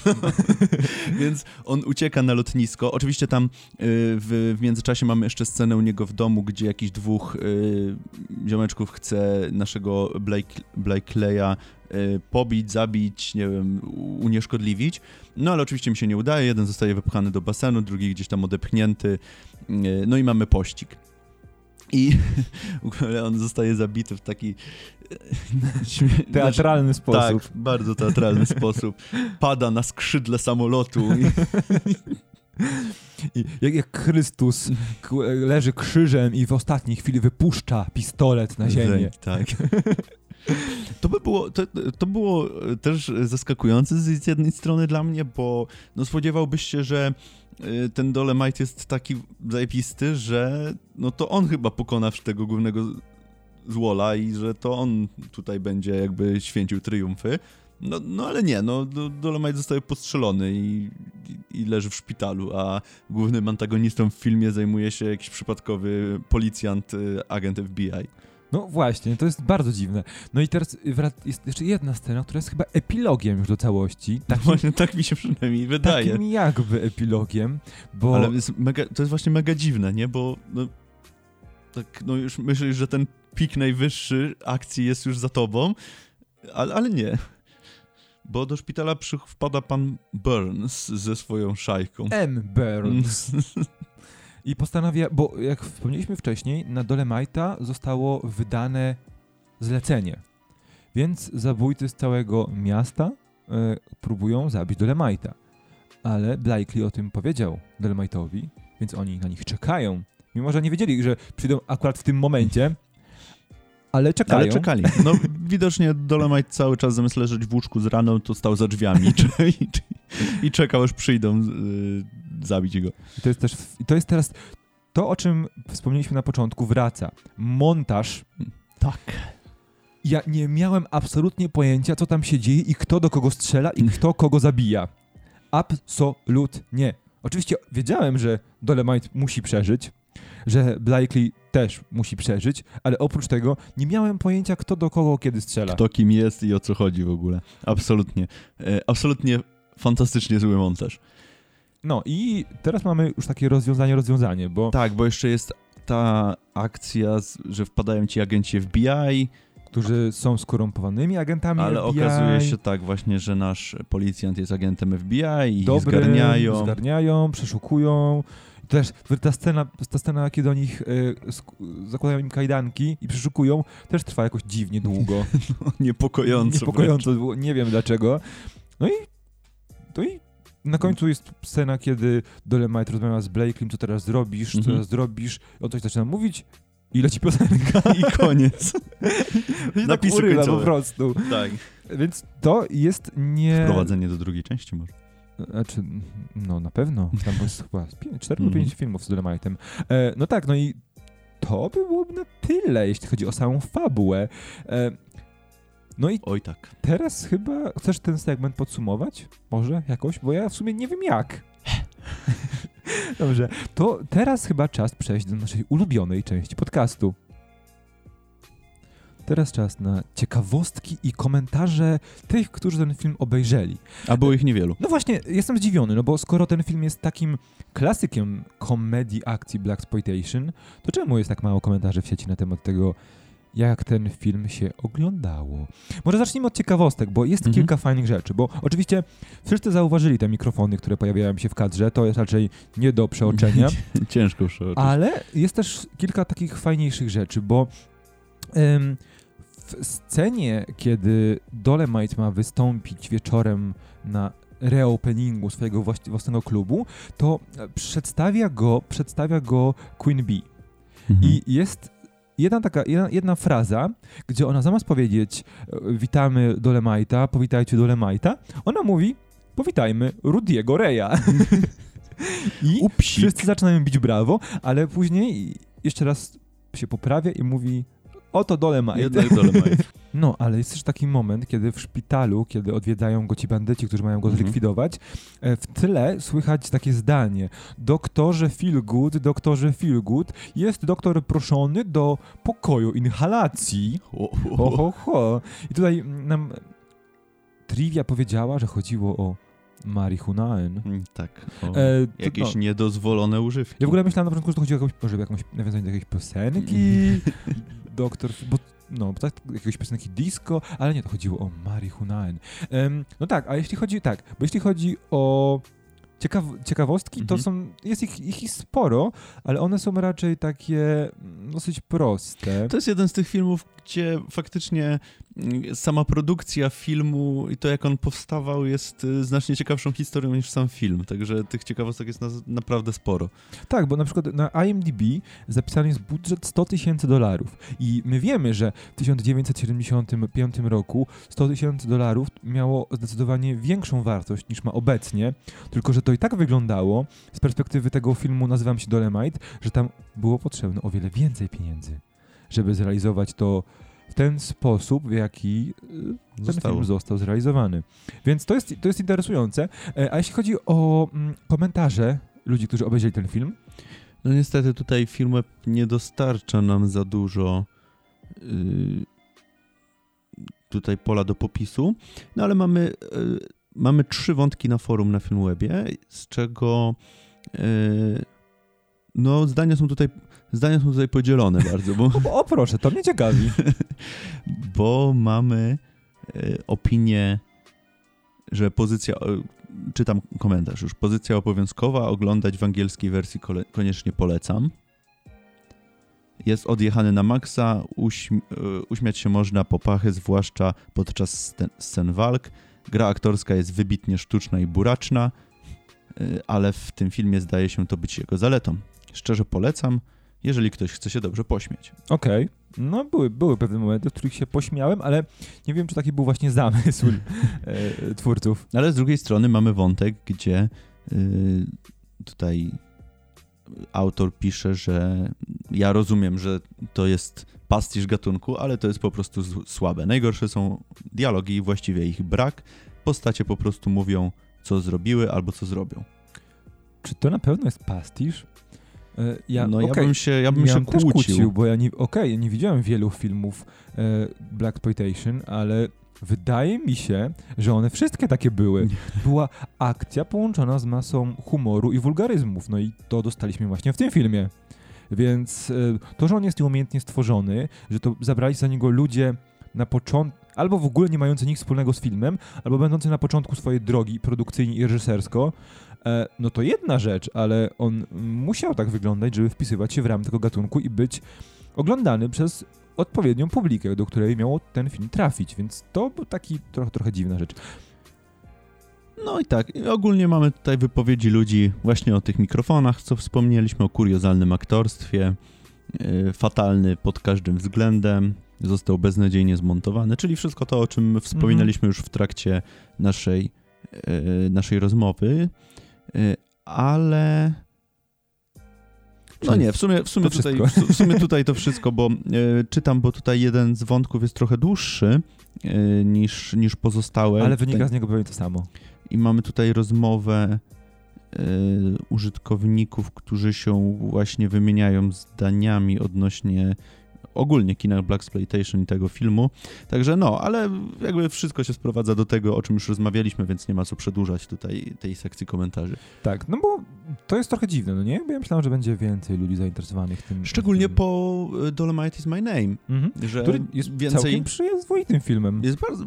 Więc on ucieka na lotnisko. Oczywiście tam y, w, w międzyczasie mamy jeszcze scenę u niego w domu, gdzie jakiś dwóch y, ziomeczków chce naszego Blake, Blakeleya y, pobić, zabić, nie wiem, unieszkodliwić. No ale oczywiście mi się nie udaje. Jeden zostaje wypchany do basenu, drugi gdzieś tam odepchnięty. Y, no i mamy pościg. I w ogóle on zostaje zabity w taki... Teatralny sposób. tak, bardzo teatralny sposób. Pada na skrzydle samolotu. I, jak, jak Chrystus leży krzyżem i w ostatniej chwili wypuszcza pistolet na ziemię. Tak. To by było, to, to było też zaskakujące z jednej strony dla mnie, bo no spodziewałbyś się, że y, ten Dolemite jest taki zajebisty, że no to on chyba pokona tego głównego z Wola i że to on tutaj będzie jakby święcił triumfy. No, no ale nie, no Dolomite zostaje postrzelony i, i, i, leży w szpitalu, a głównym antagonistą w filmie zajmuje się jakiś przypadkowy policjant, y, agent FBI. No właśnie, to jest bardzo dziwne. No i teraz jest jeszcze jedna scena, która jest chyba epilogiem już do całości. Takim, no właśnie, tak mi się przynajmniej wydaje. Takim jakby epilogiem, bo... Ale jest mega, to jest właśnie mega dziwne, nie? Bo no, tak, no już myślisz, że ten pik najwyższy akcji jest już za tobą, ale, ale nie. Bo do szpitala wpada pan Burns ze swoją szajką. M. Burns. I postanawia, bo jak wspomnieliśmy wcześniej, na Dolemite'a zostało wydane zlecenie. Więc zabójcy z całego miasta y, próbują zabić Dolemite'a. Ale Blakely o tym powiedział Dolemite'owi, więc oni na nich czekają. Mimo, że nie wiedzieli, że przyjdą akurat w tym momencie, ale czekają. Ale czekali. No widocznie Dolomite cały czas zamiast leżeć w łóżku z raną, to stał za drzwiami i, i czekał, aż przyjdą y, zabić go. I to jest też, to jest teraz to, o czym wspomnieliśmy na początku, wraca. Montaż. Tak. Ja nie miałem absolutnie pojęcia, co tam się dzieje i kto do kogo strzela i kto kogo zabija. Absolutnie. Oczywiście wiedziałem, że Dolemite musi przeżyć, że Blakely też musi przeżyć, ale oprócz tego nie miałem pojęcia, kto do kogo kiedy strzela. Kto kim jest i o co chodzi w ogóle. Absolutnie. E, absolutnie fantastycznie zły montaż. No i teraz mamy już takie rozwiązanie, rozwiązanie, bo... Tak, bo jeszcze jest ta akcja, że wpadają ci agenci FBI, którzy są skorumpowanymi agentami Ale FBI. okazuje się tak właśnie, że nasz policjant jest agentem FBI i Dobry, zgarniają. zgarniają, przeszukują też ta scena, ta scena kiedy oni ich y, zakładają im kajdanki i przeszukują, też trwa jakoś dziwnie długo. No, niepokojąco. Niepokojąco, było, nie wiem dlaczego. No i, no i na końcu jest scena, kiedy Dolemite rozmawia z Blake'em, co teraz zrobisz, co mhm. teraz zrobisz, on coś zaczyna mówić i leci piosenka. I koniec. I Napisy tak urywa po prostu. Tak. Więc to jest nie... Wprowadzenie do drugiej części może. Znaczy, no na pewno. Tam jest chyba 4 lub 5 mm. filmów z Dolomite'em. E, no tak, no i to by byłoby na tyle, jeśli chodzi o samą fabułę. E, no i Oj tak. teraz chyba chcesz ten segment podsumować? Może jakoś? Bo ja w sumie nie wiem jak. Dobrze, to teraz chyba czas przejść do naszej ulubionej części podcastu. Teraz czas na ciekawostki i komentarze tych, którzy ten film obejrzeli. A było ich niewielu. No właśnie, jestem zdziwiony, no bo skoro ten film jest takim klasykiem komedii akcji Black Exploitation, to czemu jest tak mało komentarzy w sieci na temat tego, jak ten film się oglądało. Może zacznijmy od ciekawostek, bo jest mhm. kilka fajnych rzeczy, bo oczywiście wszyscy zauważyli te mikrofony, które pojawiają się w kadrze, to jest raczej nie do przeoczenia. Ciężko przeoczyć. Ale jest też kilka takich fajniejszych rzeczy, bo ym, w scenie, kiedy Dolemite ma wystąpić wieczorem na reopeningu swojego własnego klubu, to przedstawia go, przedstawia go Queen Bee. Mhm. I jest jedna taka, jedna, jedna, fraza, gdzie ona zamiast powiedzieć e, witamy Dolemite'a, powitajcie Dolemite'a, ona mówi powitajmy Rudiego Reya. I Upsik. wszyscy zaczynają bić brawo, ale później jeszcze raz się poprawia i mówi Oto Dolemite. Jednak Dolemite. No, ale jest też taki moment, kiedy w szpitalu, kiedy odwiedzają go ci bandyci, którzy mają go mhm. zlikwidować, e, w tyle słychać takie zdanie. Doktorze Feelgood, doktorze Feelgood, jest doktor proszony do pokoju inhalacji. Ho, ho, ho. ho. I tutaj nam trivia powiedziała, że chodziło o marihunaen. Mm, tak. E, jakieś niedozwolone używki. Ja w ogóle myślałem na początku, że to chodzi o jakąś, może jakąś nawiązanie do jakiejś piosenki, doktor, bo no, tak, jakiegoś piosenki disco, ale nie, to chodziło o marihunaen. Um, no tak, a jeśli chodzi, tak, bo jeśli chodzi o ciekaw, ciekawostki, to mhm. są, jest ich, ich sporo, ale one są raczej takie mm, dosyć proste. To jest jeden z tych filmów, gdzie faktycznie sama produkcja filmu i to, jak on powstawał, jest y, znacznie ciekawszą historią niż sam film. Także tych ciekawostek jest na, naprawdę sporo. Tak, bo na przykład na IMDb zapisany jest budżet 100 tysięcy dolarów. I my wiemy, że w 1975 roku 100 tysięcy dolarów miało zdecydowanie większą wartość niż ma obecnie, tylko że to i tak wyglądało z perspektywy tego filmu Nazywam się Dolemite, że tam było potrzebne o wiele więcej pieniędzy żeby zrealizować to w ten sposób, w jaki y, ten Zostało. film został zrealizowany. Więc to jest, to jest interesujące. E, A jeśli chodzi o mm, komentarze ludzi, którzy obejrzeli ten film, No niestety tutaj Filmweb nie dostarcza nam za dużo yy, tutaj pola do popisu, no ale mamy, yy, mamy trzy wątki na forum na Filmwebie, z czego yy, no zdania są tutaj zdania są tutaj podzielone bardzo, bo, o, o proszę, to mnie ciekawi. bo mamy yy, opinię, że pozycja, yy, czytam komentarz już, pozycja obowiązkowa, oglądać w angielskiej wersji kole, koniecznie polecam. Jest odjechany na maksa, uśm y, uśmiać się można po pachy, zwłaszcza podczas scen, scen walk. Gra aktorska jest wybitnie sztuczna i buraczna, y, ale w tym filmie zdaje się to być jego zaletą. Szczerze polecam, jeżeli ktoś chce się dobrze pośmiać. Okej. No, były, były pewne momenty, w których się pośmiałem, ale nie wiem, czy taki był właśnie zamysł e, twórców. Ale z drugiej strony mamy wątek, gdzie y, tutaj autor pisze, że ja rozumiem, że to jest pastisz gatunku, ale to jest po prostu słabe. Najgorsze są dialogi i właściwie ich brak. Postacie po prostu mówią, co zrobiły albo co zrobią. Czy to na pewno jest pastisz? E, Ja, no ja okej, bym się, ja bym się miałem też kłócił. bo ja nie, okej, ja nie widziałem wielu filmów e, Black Exploitation, ale wydaje mi się, że one wszystkie takie były. Była akcja połączona z masą humoru i wulgaryzmów, no i to dostaliśmy właśnie w tym filmie. Więc e, to, że on jest nieumiejętnie stworzony, że to zabrali za niego ludzie na początku, albo w ogóle nie mający nic wspólnego z filmem, albo będący na początku swojej drogi produkcyjnie i reżysersko, no to jedna rzecz, ale on musiał tak wyglądać, żeby wpisywać się w ramy tego gatunku i być oglądany przez odpowiednią publikę, do której miał ten film trafić, więc to był taki trochę, trochę dziwna rzecz. No i tak, ogólnie mamy tutaj wypowiedzi ludzi właśnie o tych mikrofonach, co wspomnieliśmy, o kuriozalnym aktorstwie, yy, fatalny pod każdym względem, został beznadziejnie zmontowany, czyli wszystko to, o czym wspominaliśmy już w trakcie naszej, yy, naszej rozmowy, ale... No nie, w sumie, w sumie, to tutaj, w sumie tutaj to wszystko, bo yy, czytam, bo tutaj jeden z wątków jest trochę dłuższy yy, niż, niż pozostałe. Ale wynika z niego pewnie to samo. i mamy tutaj rozmowę e, użytkowników, którzy się właśnie wymieniają zdaniami odnośnie ogólnie kina Black Exploitation i tego filmu. Także no, ale jakby wszystko się sprowadza do tego, o czym już rozmawialiśmy, więc nie ma co przedłużać tutaj tej sekcji komentarzy. Tak, no bo to jest trochę dziwne, no nie? Bo ja myślałem, że będzie więcej ludzi zainteresowanych tym. Szczególnie tym. po e, Dolomite is my name, Mhm. że Który jest więcej... całkiem przyzwoitym filmem. Jest bardzo,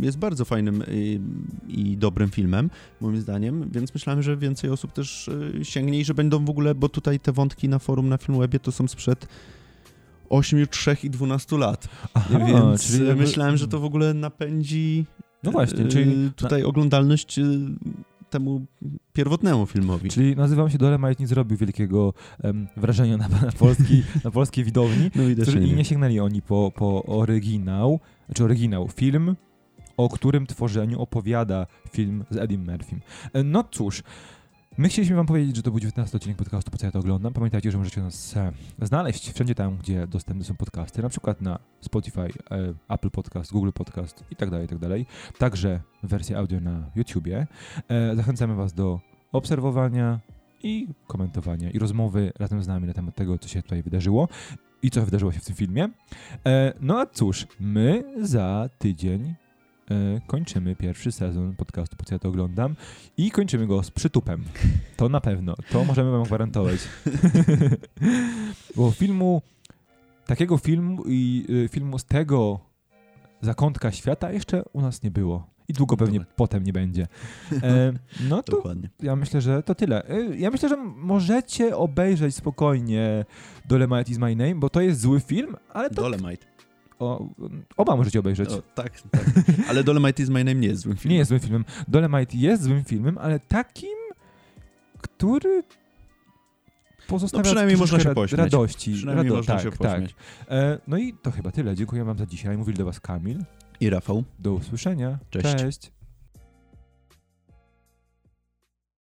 jest bardzo fajnym i, i dobrym filmem, moim zdaniem, więc myślałem, że więcej osób też y, sięgnie i że będą w ogóle, bo tutaj te wątki na forum na Filmwebie to są sprzed 8, 3 i 12 lat, Aha, więc czyli jakby- myślałem, że to w ogóle napędzi No właśnie, y, czyli, tutaj oglądalność y, temu pierwotnemu filmowi. czyli nazywam się Dolemite, nie zrobił wielkiego em, wrażenia na, na, polski, na polskiej widowni. No I nie. nie sięgnęli oni po, po oryginał, znaczy oryginał, film, o którym tworzeniu opowiada film z Eddie Murphym. E, No cóż, my chcieliśmy wam powiedzieć, że to był 19 odcinek podcastu, po co ja to oglądam. Pamiętajcie, że możecie nas e, znaleźć wszędzie tam, gdzie dostępne są podcasty, na przykład na Spotify, e, Apple Podcast, Google Podcast i tak dalej, i tak dalej. Także wersja audio na YouTubie. E, Zachęcamy was do obserwowania i komentowania i rozmowy razem z nami na temat tego, co się tutaj wydarzyło i co wydarzyło się w tym filmie. No a cóż, my za tydzień kończymy pierwszy sezon podcastu Po co ja to oglądam i kończymy go z przytupem. To na pewno, to możemy wam gwarantować. Bo filmu, takiego filmu i y, filmu z tego zakątka świata jeszcze u nas nie było. I długo pewnie Dobra. potem nie będzie. E, no to Dokładnie. ja myślę, że to tyle. Y, Ja myślę, że możecie obejrzeć spokojnie Dolemite is my name, bo to jest zły film, ale to Dolemite. O, oba możecie obejrzeć. O, tak, tak. Ale Dolemite is my name nie jest złym filmem. Nie jest złym filmem. Dolemite jest złym filmem, ale takim, który pozostawia No przynajmniej można się pośmiać. radości. Przynajmniej Rado- można tak, się tak. pośmiać. E, no i to chyba tyle. Dziękuję wam za dzisiaj. Mówili do was Kamil. I Rafał. Do usłyszenia. Cześć. Cześć.